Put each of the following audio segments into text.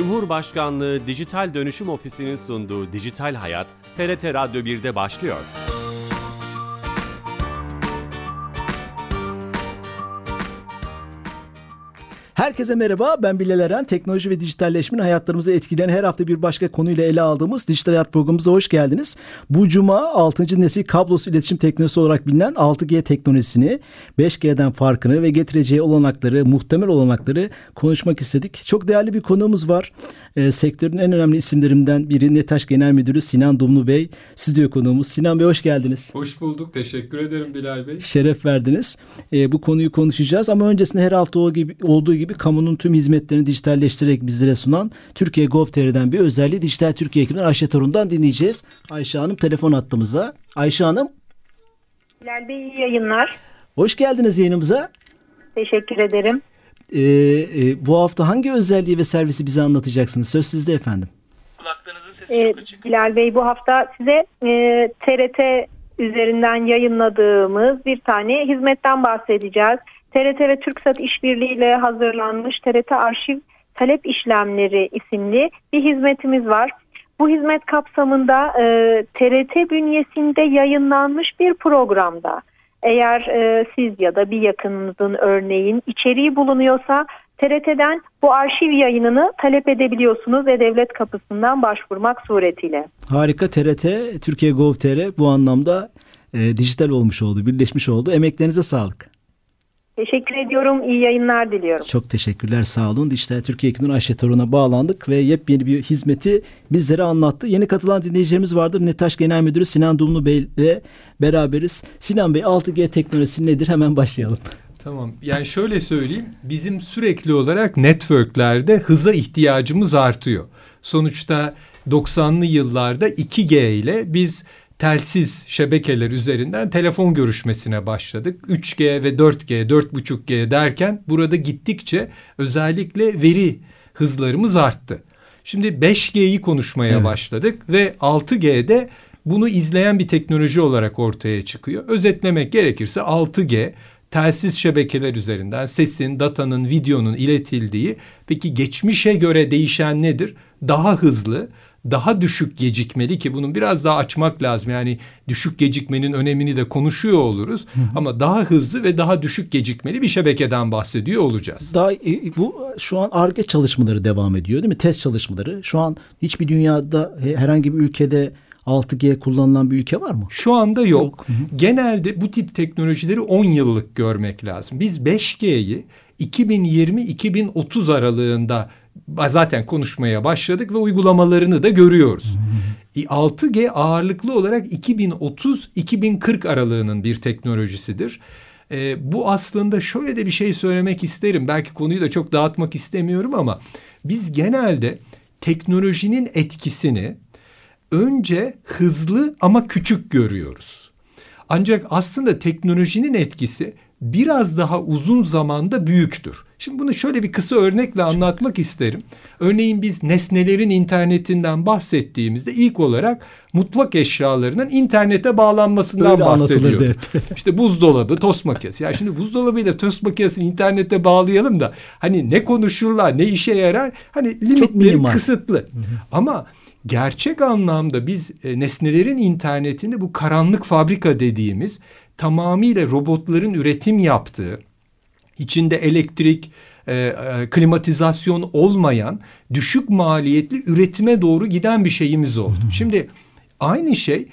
Cumhurbaşkanlığı Dijital Dönüşüm Ofisi'nin sunduğu Dijital Hayat, TRT Radyo 1'de başlıyor. Herkese merhaba, ben Bilal Eren. Teknoloji ve dijitalleşmenin hayatlarımızı etkileyen her hafta bir başka konuyla ele aldığımız Dijital Hayat programımıza hoş geldiniz. Bu cuma 6. nesil kablosuz iletişim teknolojisi olarak bilinen 6G teknolojisini, 5G'den farkını ve getireceği olanakları, muhtemel olanakları konuşmak istedik. Çok değerli bir konuğumuz var. E, sektörün en önemli isimlerinden biri Netaş Genel Müdürü Sinan Dumlu Bey. Stüdyo konuğumuz. Sinan Bey hoş geldiniz. Hoş bulduk. Teşekkür ederim Bilal Bey. Şeref verdiniz. E, bu konuyu konuşacağız ama öncesinde her hafta olduğu gibi, olduğu gibi kamunun tüm hizmetlerini dijitalleştirerek bizlere sunan Türkiye Gov.tr'den bir özelliği Dijital Türkiye ekibinden Ayşe Torun'dan dinleyeceğiz. Ayşe Hanım telefon attığımıza. Ayşe Hanım. Bilal Bey iyi yayınlar. Hoş geldiniz yayınımıza. Teşekkür ederim. Ee, e, bu hafta hangi özelliği ve servisi bize anlatacaksınız? Söz sizde efendim. Kulaklığınızın sesi ee, çok açık. Bilal Bey bu hafta size e, TRT üzerinden yayınladığımız bir tane hizmetten bahsedeceğiz. TRT ve TürkSat işbirliğiyle hazırlanmış TRT Arşiv Talep İşlemleri isimli bir hizmetimiz var. Bu hizmet kapsamında e, TRT bünyesinde yayınlanmış bir programda eğer e, siz ya da bir yakınınızın örneğin içeriği bulunuyorsa TRT'den bu arşiv yayınını talep edebiliyorsunuz ve devlet kapısından başvurmak suretiyle. Harika TRT, Türkiye Gov.tr bu anlamda e, dijital olmuş oldu, birleşmiş oldu. Emeklerinize sağlık. Teşekkür ediyorum. İyi yayınlar diliyorum. Çok teşekkürler. Sağ olun. Dijital Türkiye ekibinden Ayşe Torun'a bağlandık ve yepyeni bir hizmeti bizlere anlattı. Yeni katılan dinleyicilerimiz vardır. Netaş Genel Müdürü Sinan Dumlu Bey ile beraberiz. Sinan Bey 6G teknolojisi nedir? Hemen başlayalım. Tamam. Yani şöyle söyleyeyim. Bizim sürekli olarak networklerde hıza ihtiyacımız artıyor. Sonuçta 90'lı yıllarda 2G ile biz telsiz şebekeler üzerinden telefon görüşmesine başladık. 3G ve 4G, 4.5G derken burada gittikçe özellikle veri hızlarımız arttı. Şimdi 5G'yi konuşmaya evet. başladık ve 6G'de bunu izleyen bir teknoloji olarak ortaya çıkıyor. Özetlemek gerekirse 6G telsiz şebekeler üzerinden sesin, datanın, videonun iletildiği peki geçmişe göre değişen nedir? Daha hızlı, daha düşük gecikmeli ki bunun biraz daha açmak lazım. Yani düşük gecikmenin önemini de konuşuyor oluruz. Hı hı. Ama daha hızlı ve daha düşük gecikmeli bir şebekeden bahsediyor olacağız. Daha e, bu şu an ARGE çalışmaları devam ediyor değil mi? Test çalışmaları. Şu an hiçbir dünyada herhangi bir ülkede 6G kullanılan bir ülke var mı? Şu anda yok. yok. Hı hı. Genelde bu tip teknolojileri 10 yıllık görmek lazım. Biz 5G'yi 2020-2030 aralığında zaten konuşmaya başladık ve uygulamalarını da görüyoruz. 6G ağırlıklı olarak 2030-2040 aralığının bir teknolojisidir. E, bu aslında şöyle de bir şey söylemek isterim. Belki konuyu da çok dağıtmak istemiyorum ama biz genelde teknolojinin etkisini önce hızlı ama küçük görüyoruz. Ancak aslında teknolojinin etkisi biraz daha uzun zamanda büyüktür. Şimdi bunu şöyle bir kısa örnekle anlatmak isterim. Örneğin biz nesnelerin internetinden bahsettiğimizde ilk olarak mutfak eşyalarının internete bağlanmasından Öyle bahsediyoruz. İşte buzdolabı, tost makinesi. Ya şimdi buzdolabıyla tost makinesini internete bağlayalım da hani ne konuşurlar, ne işe yarar? Hani limitleri kısıtlı. Hı hı. Ama gerçek anlamda biz e, nesnelerin internetinde bu karanlık fabrika dediğimiz tamamıyla robotların üretim yaptığı, içinde elektrik, e, e, klimatizasyon olmayan düşük maliyetli üretime doğru giden bir şeyimiz oldu. Şimdi aynı şey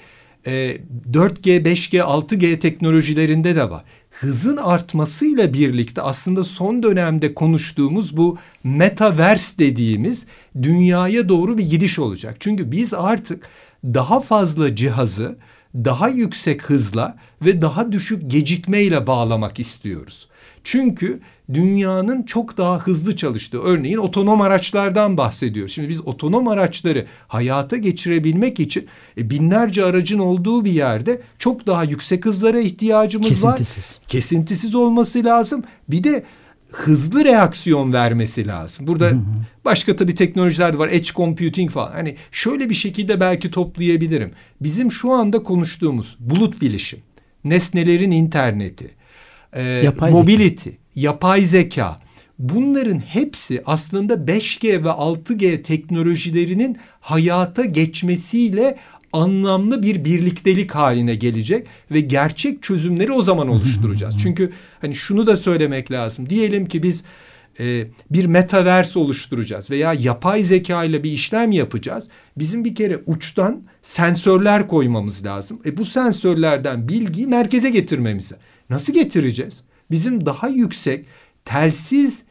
e, 4G, 5G, 6G teknolojilerinde de var. Hızın artmasıyla birlikte aslında son dönemde konuştuğumuz bu metaverse dediğimiz dünyaya doğru bir gidiş olacak. Çünkü biz artık daha fazla cihazı daha yüksek hızla ve daha düşük gecikmeyle bağlamak istiyoruz. Çünkü dünyanın çok daha hızlı çalıştığı örneğin otonom araçlardan bahsediyoruz. Şimdi biz otonom araçları hayata geçirebilmek için e, binlerce aracın olduğu bir yerde çok daha yüksek hızlara ihtiyacımız Kesintisiz. var. Kesintisiz olması lazım. Bir de hızlı reaksiyon vermesi lazım. Burada hı hı. başka tabii teknolojiler de var. Edge computing falan. Hani şöyle bir şekilde belki toplayabilirim. Bizim şu anda konuştuğumuz bulut bilişim, nesnelerin interneti, e, yapay mobility, zeka. yapay zeka. Bunların hepsi aslında 5G ve 6G teknolojilerinin hayata geçmesiyle anlamlı bir birliktelik haline gelecek ve gerçek çözümleri o zaman oluşturacağız. Çünkü hani şunu da söylemek lazım. Diyelim ki biz e, bir metaverse oluşturacağız veya yapay zeka ile bir işlem yapacağız. Bizim bir kere uçtan sensörler koymamız lazım. E bu sensörlerden bilgiyi merkeze getirmemizi. Nasıl getireceğiz? Bizim daha yüksek telsiz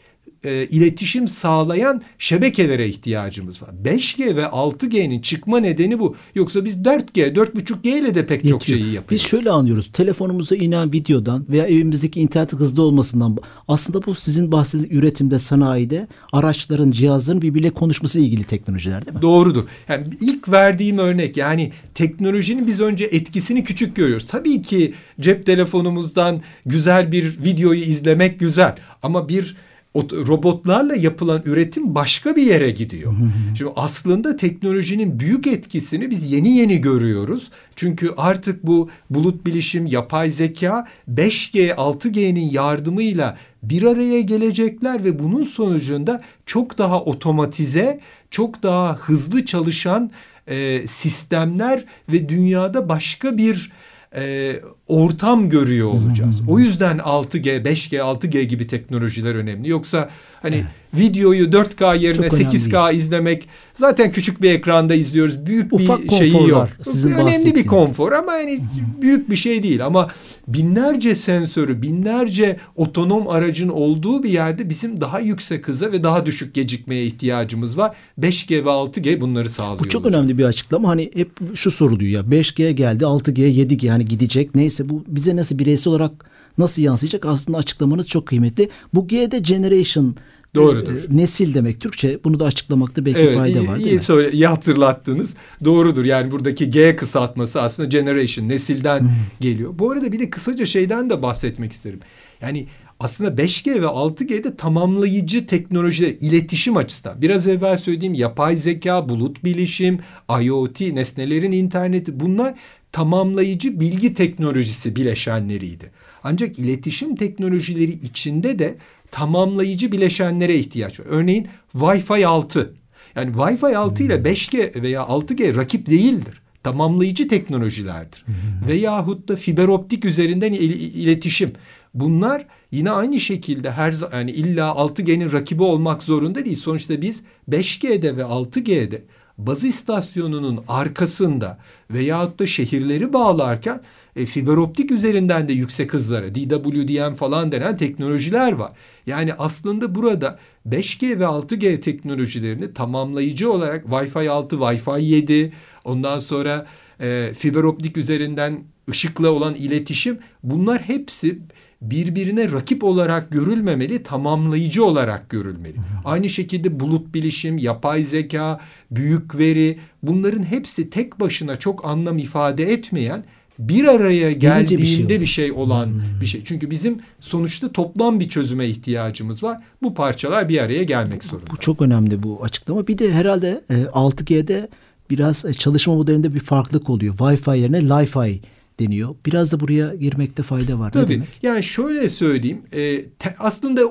e, iletişim sağlayan şebekelere ihtiyacımız var. 5G ve 6G'nin çıkma nedeni bu. Yoksa biz 4G, 4.5G ile de pek Yetiyor. çok şeyi yapıyoruz. Biz şöyle anlıyoruz. Telefonumuza inen videodan veya evimizdeki internet hızlı olmasından aslında bu sizin bahsettiğiniz üretimde, sanayide araçların, cihazların birbiriyle konuşması ile ilgili teknolojiler değil mi? Doğrudur. Yani ilk verdiğim örnek yani teknolojinin biz önce etkisini küçük görüyoruz. Tabii ki cep telefonumuzdan güzel bir videoyu izlemek güzel ama bir robotlarla yapılan üretim başka bir yere gidiyor. Şimdi aslında teknolojinin büyük etkisini biz yeni yeni görüyoruz. Çünkü artık bu bulut bilişim, yapay zeka 5G, 6G'nin yardımıyla bir araya gelecekler ve bunun sonucunda çok daha otomatize, çok daha hızlı çalışan e, sistemler ve dünyada başka bir e, ortam görüyor olacağız. O yüzden 6G, 5G, 6G gibi teknolojiler önemli. Yoksa hani videoyu 4K yerine Çok 8K izlemek zaten küçük bir ekranda izliyoruz. Büyük Ufak bir şeyi yok. Sizin önemli bir konfor ama yani büyük bir şey değil ama binlerce sensörü, binlerce otonom aracın olduğu bir yerde bizim daha yüksek hıza ve daha düşük gecikmeye ihtiyacımız var. 5G ve 6G bunları sağlıyor. Bu çok olacak. önemli bir açıklama. Hani hep şu soruluyor ya 5G geldi, 6G, 7G yani gidecek. Neyse bu bize nasıl bireysel olarak nasıl yansıyacak? Aslında açıklamanız çok kıymetli. Bu G'de generation Doğrudur. E, nesil demek Türkçe. Bunu da açıklamakta belki evet, fayda iyi, var değil iyi, mi? Söyle, iyi hatırlattınız. Doğrudur. Yani buradaki G kısaltması aslında generation, nesilden hmm. geliyor. Bu arada bir de kısaca şeyden de bahsetmek isterim. Yani aslında 5G ve 6G'de tamamlayıcı teknolojiler iletişim açısından biraz evvel söylediğim yapay zeka, bulut bilişim, IoT, nesnelerin interneti bunlar tamamlayıcı bilgi teknolojisi bileşenleriydi. Ancak iletişim teknolojileri içinde de tamamlayıcı bileşenlere ihtiyaç var. Örneğin Wi-Fi 6. Yani Wi-Fi 6 ile 5G veya 6G rakip değildir. Tamamlayıcı teknolojilerdir. Veyahut da fiber optik üzerinden il- iletişim. Bunlar yine aynı şekilde her yani illa 6G'nin rakibi olmak zorunda değil. Sonuçta biz 5G'de ve 6G'de baz istasyonunun arkasında veyahut da şehirleri bağlarken e, fiber optik üzerinden de yüksek hızlara DWDM falan denen teknolojiler var. Yani aslında burada 5G ve 6G teknolojilerini tamamlayıcı olarak Wi-Fi 6, Wi-Fi 7 ondan sonra e, fiber optik üzerinden ışıkla olan iletişim bunlar hepsi birbirine rakip olarak görülmemeli, tamamlayıcı olarak görülmeli. Aynı şekilde bulut bilişim, yapay zeka, büyük veri bunların hepsi tek başına çok anlam ifade etmeyen bir araya geldiğinde bir şey, bir şey olan hmm. bir şey. Çünkü bizim sonuçta toplam bir çözüme ihtiyacımız var. Bu parçalar bir araya gelmek zorunda. Bu çok önemli bu açıklama. Bir de herhalde 6G'de e, biraz e, çalışma modelinde bir farklılık oluyor. Wi-Fi yerine Li-Fi deniyor. Biraz da buraya girmekte fayda var. Tabii. Yani şöyle söyleyeyim. E, te, aslında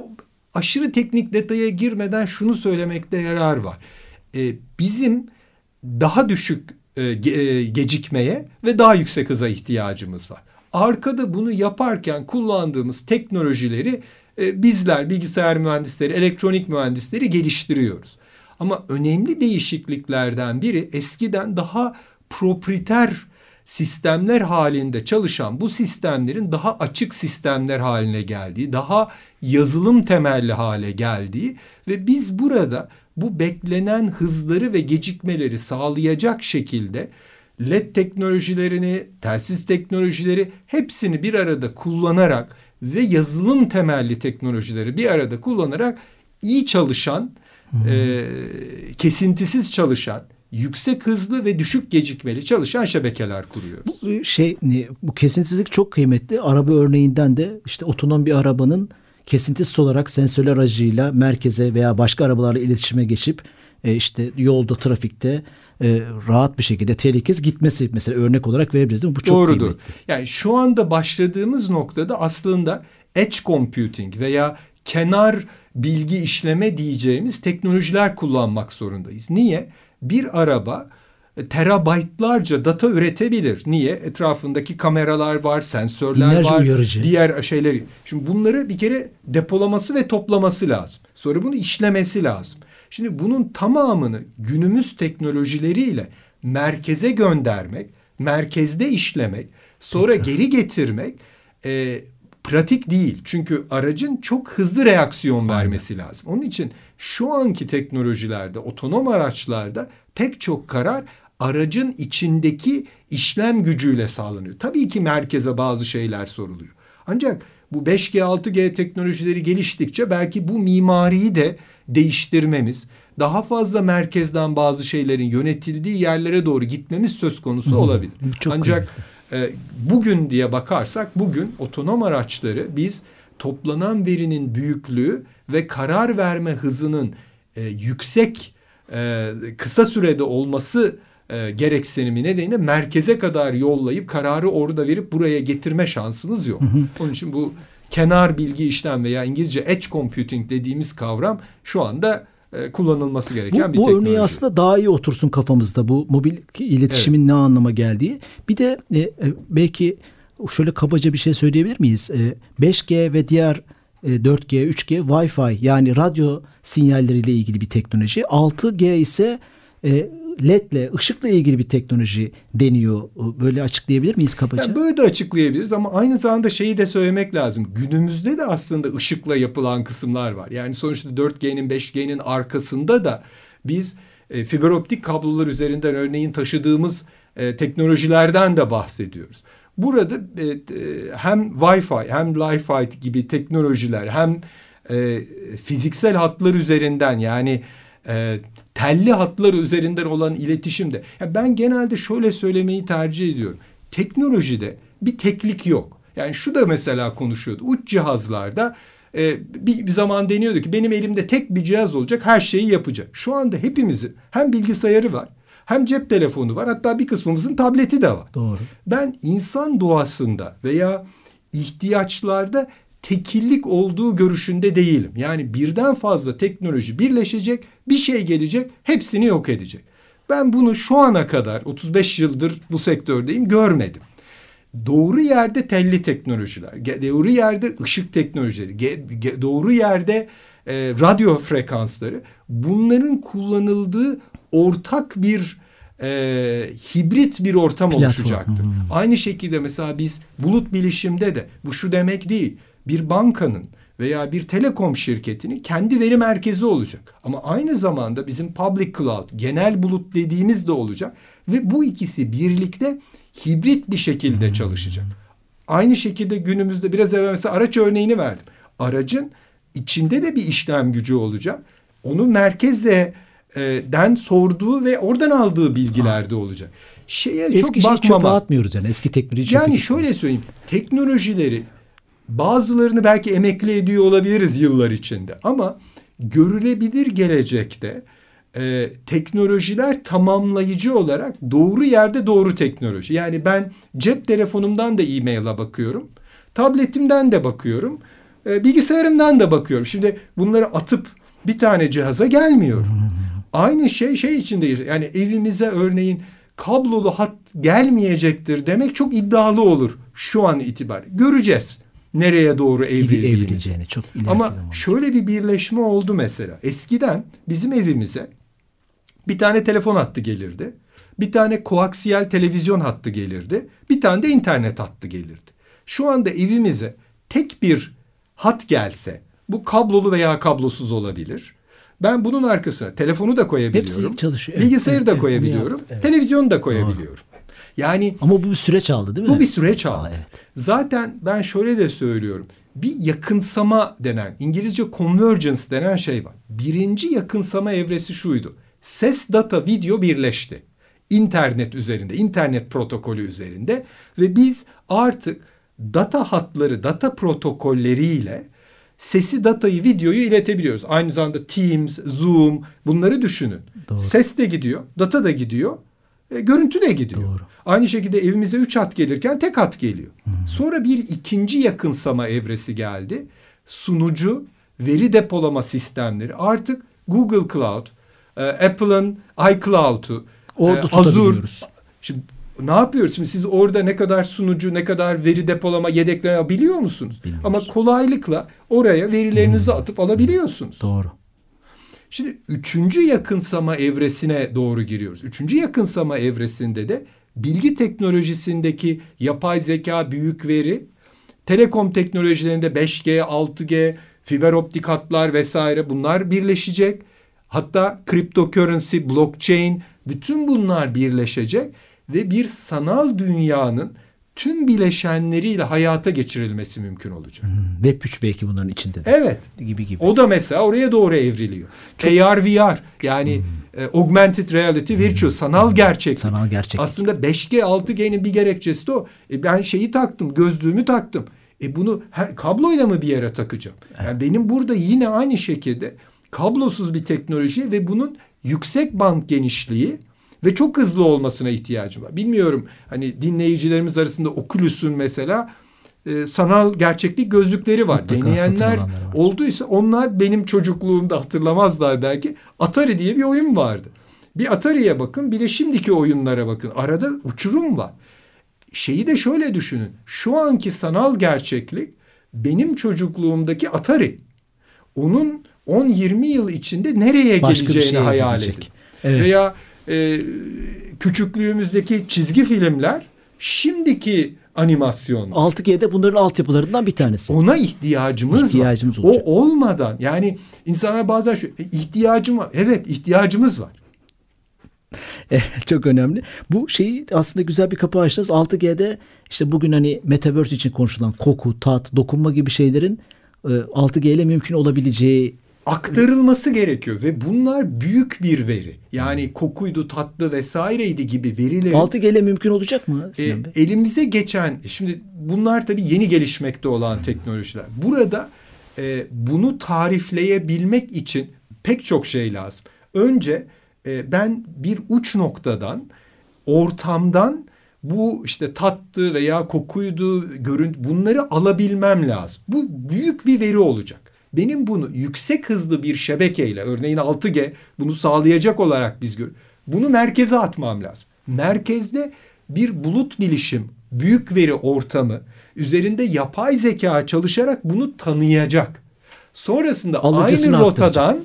aşırı teknik detaya girmeden şunu söylemekte yarar var. E, bizim daha düşük e, e, gecikmeye ve daha yüksek hıza ihtiyacımız var. Arkada bunu yaparken kullandığımız teknolojileri e, bizler bilgisayar mühendisleri, elektronik mühendisleri geliştiriyoruz. Ama önemli değişikliklerden biri eskiden daha proprieter sistemler halinde çalışan bu sistemlerin daha açık sistemler haline geldiği, daha yazılım temelli hale geldiği ve biz burada bu beklenen hızları ve gecikmeleri sağlayacak şekilde LED teknolojilerini, telsiz teknolojileri hepsini bir arada kullanarak ve yazılım temelli teknolojileri bir arada kullanarak iyi çalışan, hmm. e, kesintisiz çalışan, yüksek hızlı ve düşük gecikmeli çalışan şebekeler kuruyoruz. Bu şey bu kesintisizlik çok kıymetli. Araba örneğinden de işte otonom bir arabanın kesintisiz olarak sensörler aracıyla merkeze veya başka arabalarla iletişime geçip e, işte yolda trafikte e, rahat bir şekilde tehlikesiz gitmesi mesela örnek olarak verebiliriz değil mi? Bu çok Doğrudur. Kıymetli. Yani şu anda başladığımız noktada aslında edge computing veya kenar bilgi işleme diyeceğimiz teknolojiler kullanmak zorundayız. Niye? Bir araba e, terabaytlarca data üretebilir. Niye? Etrafındaki kameralar var, sensörler Binlerce var, uyarıcı. diğer şeyleri. Şimdi bunları bir kere depolaması ve toplaması lazım. Sonra bunu işlemesi lazım. Şimdi bunun tamamını günümüz teknolojileriyle merkeze göndermek, merkezde işlemek, sonra geri getirmek e, pratik değil. Çünkü aracın çok hızlı reaksiyon vermesi lazım. Onun için şu anki teknolojilerde, otonom araçlarda pek çok karar aracın içindeki işlem gücüyle sağlanıyor. Tabii ki merkeze bazı şeyler soruluyor. Ancak bu 5G, 6G teknolojileri geliştikçe belki bu mimariyi de değiştirmemiz, daha fazla merkezden bazı şeylerin yönetildiği yerlere doğru gitmemiz söz konusu olabilir. Çok Ancak e, bugün diye bakarsak bugün otonom araçları biz toplanan verinin büyüklüğü ve karar verme hızının e, yüksek e, kısa sürede olması e, gereksinimi nedeniyle merkeze kadar yollayıp kararı orada verip buraya getirme şansımız yok. Onun için bu kenar bilgi işlem veya İngilizce edge computing dediğimiz kavram şu anda e, kullanılması gereken bu, bir bu teknoloji. örneği aslında daha iyi otursun kafamızda bu mobil iletişimin ne anlama geldiği. Bir de e, e, belki şöyle kabaca bir şey söyleyebilir miyiz? E, 5G ve diğer e, 4G, 3G, Wi-Fi yani radyo sinyalleriyle ilgili bir teknoloji. 6G ise e, LED'le, ışıkla ilgili bir teknoloji deniyor. Böyle açıklayabilir miyiz kabaca? Yani böyle de açıklayabiliriz ama aynı zamanda şeyi de söylemek lazım. Günümüzde de aslında ışıkla yapılan kısımlar var. Yani sonuçta 4G'nin 5G'nin arkasında da biz e, fiber optik kablolar üzerinden örneğin taşıdığımız e, teknolojilerden de bahsediyoruz. Burada e, e, hem Wi-Fi hem Li-Fi gibi teknolojiler hem e, fiziksel hatlar üzerinden yani e, telli hatlar üzerinden olan iletişimde. Ya ben genelde şöyle söylemeyi tercih ediyorum. Teknolojide bir teklik yok. Yani şu da mesela konuşuyordu. Uç cihazlarda e, bir, bir zaman deniyordu ki benim elimde tek bir cihaz olacak her şeyi yapacak. Şu anda hepimizin hem bilgisayarı var hem cep telefonu var hatta bir kısmımızın tableti de var. Doğru. Ben insan doğasında veya ihtiyaçlarda tekillik olduğu görüşünde değilim. Yani birden fazla teknoloji birleşecek, bir şey gelecek, hepsini yok edecek. Ben bunu şu ana kadar 35 yıldır bu sektördeyim görmedim. Doğru yerde telli teknolojiler, doğru yerde ışık teknolojileri, doğru yerde e, radyo frekansları bunların kullanıldığı ortak bir e, hibrit bir ortam Platform. oluşacaktır. Hmm. Aynı şekilde mesela biz bulut bilişimde de bu şu demek değil bir bankanın veya bir telekom şirketinin kendi veri merkezi olacak. Ama aynı zamanda bizim public cloud, genel bulut dediğimiz de olacak ve bu ikisi birlikte hibrit bir şekilde çalışacak. Aynı şekilde günümüzde biraz evvel mesela araç örneğini verdim. Aracın içinde de bir işlem gücü olacak. Onu merkezle den sorduğu ve oradan aldığı bilgiler de olacak. Şeye eski çok bakmamak. çöpe atmıyoruz yani eski teknoloji. Yani şöyle söyleyeyim. Teknolojileri Bazılarını belki emekli ediyor olabiliriz yıllar içinde ama görülebilir gelecekte e, teknolojiler tamamlayıcı olarak doğru yerde doğru teknoloji. Yani ben cep telefonumdan da e-mail'a bakıyorum. Tabletimden de bakıyorum. E, bilgisayarımdan da bakıyorum. Şimdi bunları atıp bir tane cihaza gelmiyor. Aynı şey şey içinde yani evimize örneğin kablolu hat gelmeyecektir demek çok iddialı olur şu an itibariyle. Göreceğiz nereye doğru evrileceğini. çok Ama zaman. şöyle bir birleşme oldu mesela. Eskiden bizim evimize bir tane telefon hattı gelirdi. Bir tane koaksiyel televizyon hattı gelirdi. Bir tane de internet hattı gelirdi. Şu anda evimize tek bir hat gelse bu kablolu veya kablosuz olabilir. Ben bunun arkasına telefonu da koyabiliyorum. Hepsi çalışıyor. Bilgisayarı evet, da koyabiliyorum. Evet. Televizyonu da koyabiliyorum. Doğru. Yani ama bu bir süreç aldı değil mi? Bu bir süreç aldı. Aa, evet. Zaten ben şöyle de söylüyorum. Bir yakınsama denen, İngilizce convergence denen şey var. Birinci yakınsama evresi şuydu. Ses, data, video birleşti. İnternet üzerinde, internet protokolü üzerinde ve biz artık data hatları, data protokolleriyle sesi, datayı, videoyu iletebiliyoruz. Aynı zamanda Teams, Zoom bunları düşünün. Doğru. Ses de gidiyor, data da gidiyor, e, görüntü de gidiyor. Doğru. Aynı şekilde evimize üç hat gelirken tek hat geliyor. Hmm. Sonra bir ikinci yakınsama evresi geldi. Sunucu veri depolama sistemleri artık Google Cloud, e, Apple'ın iCloud'u, e, Azure. Şimdi ne yapıyoruz? Şimdi siz orada ne kadar sunucu, ne kadar veri depolama, yedekleme biliyor musunuz? Bilmiyoruz. Ama kolaylıkla oraya verilerinizi atıp alabiliyorsunuz. Doğru. Şimdi üçüncü yakınsama evresine doğru giriyoruz. Üçüncü yakınsama evresinde de bilgi teknolojisindeki yapay zeka, büyük veri, telekom teknolojilerinde 5G, 6G, fiber optik hatlar vesaire bunlar birleşecek. Hatta cryptocurrency, blockchain bütün bunlar birleşecek ve bir sanal dünyanın tüm bileşenleriyle hayata geçirilmesi mümkün olacak. Hmm, Web 3 belki bunların içinde de. Evet. Gibi gibi. O da mesela oraya doğru evriliyor. AR VR yani e, augmented reality virtual sanal gerçeklik. Sanal gerçeklik. Aslında 5G 6G'nin bir gerekçesi de o. E, ben şeyi taktım gözlüğümü taktım. E bunu her, kabloyla mı bir yere takacağım? Yani benim burada yine aynı şekilde kablosuz bir teknoloji ve bunun yüksek band genişliği ve çok hızlı olmasına ihtiyacım var. Bilmiyorum hani dinleyicilerimiz arasında Oculus'un mesela e, sanal gerçeklik gözlükleri var. Mutlaka Deneyenler var. olduysa onlar benim çocukluğumda hatırlamazlar belki. Atari diye bir oyun vardı. Bir Atari'ye bakın bir de şimdiki oyunlara bakın. Arada uçurum var. Şeyi de şöyle düşünün. Şu anki sanal gerçeklik benim çocukluğumdaki Atari. Onun 10-20 yıl içinde nereye Başka geleceğini şeye hayal edin. Evet. Veya e, küçüklüğümüzdeki çizgi filmler şimdiki animasyon. 6G'de bunların altyapılarından bir tanesi. Ona ihtiyacımız, İhtiyacımız var. olacak. O olmadan yani insanlar bazen şu "E, ihtiyacım var. Evet ihtiyacımız var. Çok önemli. Bu şeyi aslında güzel bir kapı açtınız. 6G'de işte bugün hani Metaverse için konuşulan koku, tat, dokunma gibi şeylerin e, 6G ile mümkün olabileceği aktarılması gerekiyor ve bunlar büyük bir veri. Yani kokuydu, tatlı vesaireydi gibi verilerin 6G ile mümkün olacak mı e, elimize geçen şimdi bunlar tabii yeni gelişmekte olan teknolojiler. Burada e, bunu tarifleyebilmek için pek çok şey lazım. Önce e, ben bir uç noktadan ortamdan bu işte tattı veya kokuydu, görüntü bunları alabilmem lazım. Bu büyük bir veri olacak. Benim bunu yüksek hızlı bir şebekeyle örneğin 6G bunu sağlayacak olarak biz gör. Bunu merkeze atmam lazım. Merkezde bir bulut bilişim, büyük veri ortamı üzerinde yapay zeka çalışarak bunu tanıyacak. Sonrasında Alıcısını aynı rotadan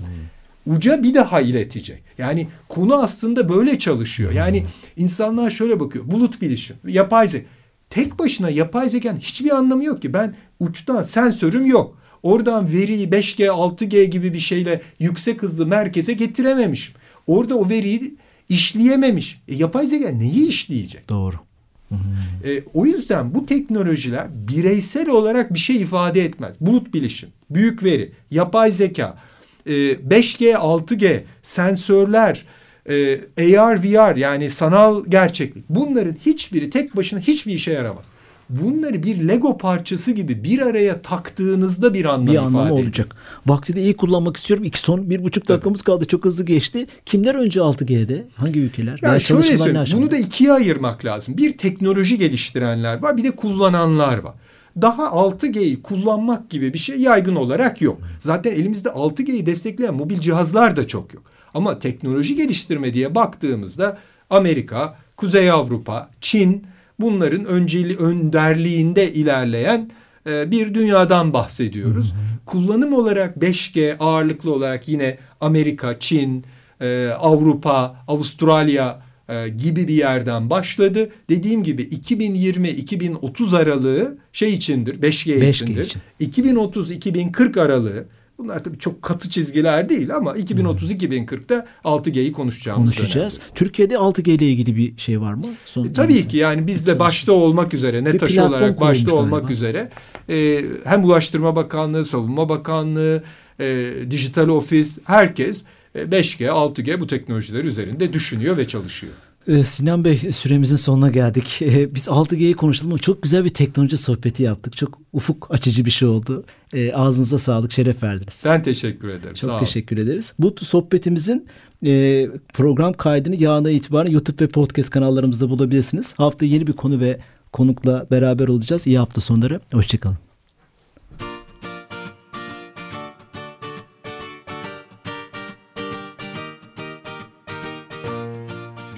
uca bir daha iletecek. Yani konu aslında böyle çalışıyor. Yani insanlar şöyle bakıyor. Bulut bilişim, yapay zeka. Tek başına yapay zekanın hiçbir anlamı yok ki. Ben uçtan sensörüm yok. Oradan veriyi 5G, 6G gibi bir şeyle yüksek hızlı merkeze getirememişim. Orada o veriyi işleyememiş. E, yapay zeka neyi işleyecek? Doğru. E, o yüzden bu teknolojiler bireysel olarak bir şey ifade etmez. Bulut bilişim, büyük veri, yapay zeka, e, 5G, 6G, sensörler, e, AR, VR yani sanal gerçeklik. Bunların hiçbiri tek başına hiçbir işe yaramaz. Bunları bir Lego parçası gibi bir araya taktığınızda bir anlam Bir ifade anlamı ediyor. olacak. Vakti de iyi kullanmak istiyorum. İki son bir buçuk dakikamız kaldı. Çok hızlı geçti. Kimler önce 6G'de? Hangi ülkeler? Ya Veya şöyle söyleyeyim. Bunu da ikiye ayırmak lazım. Bir teknoloji geliştirenler var, bir de kullananlar var. Daha 6G'yi kullanmak gibi bir şey yaygın olarak yok. Zaten elimizde 6G'yi destekleyen mobil cihazlar da çok yok. Ama teknoloji geliştirme diye baktığımızda Amerika, Kuzey Avrupa, Çin bunların önceli önderliğinde ilerleyen e, bir dünyadan bahsediyoruz. Kullanım olarak 5G ağırlıklı olarak yine Amerika, Çin, e, Avrupa, Avustralya e, gibi bir yerden başladı. Dediğim gibi 2020-2030 aralığı şey içindir, 5G, 5G içindir. için. 2030-2040 aralığı Bunlar tabii çok katı çizgiler değil ama 2030-2040'da 6G'yi konuşacağımız konuşacağız. Türkiye'de 6G ile ilgili bir şey var mı? Son dönemde. E, tabii ki yani biz de başta olmak üzere NETAŞ platform olarak başta olmak galiba. üzere e, hem Ulaştırma Bakanlığı, Savunma Bakanlığı, e, Dijital Ofis herkes e, 5G, 6G bu teknolojiler üzerinde düşünüyor ve çalışıyor. Ee, Sinan Bey süremizin sonuna geldik. Ee, Biz 6G'yi konuşalım ama çok güzel bir teknoloji sohbeti yaptık. Çok ufuk açıcı bir şey oldu. Ee, Ağzınıza sağlık, şeref verdiniz. Ben teşekkür ederim. Çok Sağ olun. teşekkür ederiz. Bu sohbetimizin e, program kaydını yarına itibaren YouTube ve podcast kanallarımızda bulabilirsiniz. Hafta yeni bir konu ve konukla beraber olacağız. İyi hafta sonları. Hoşçakalın.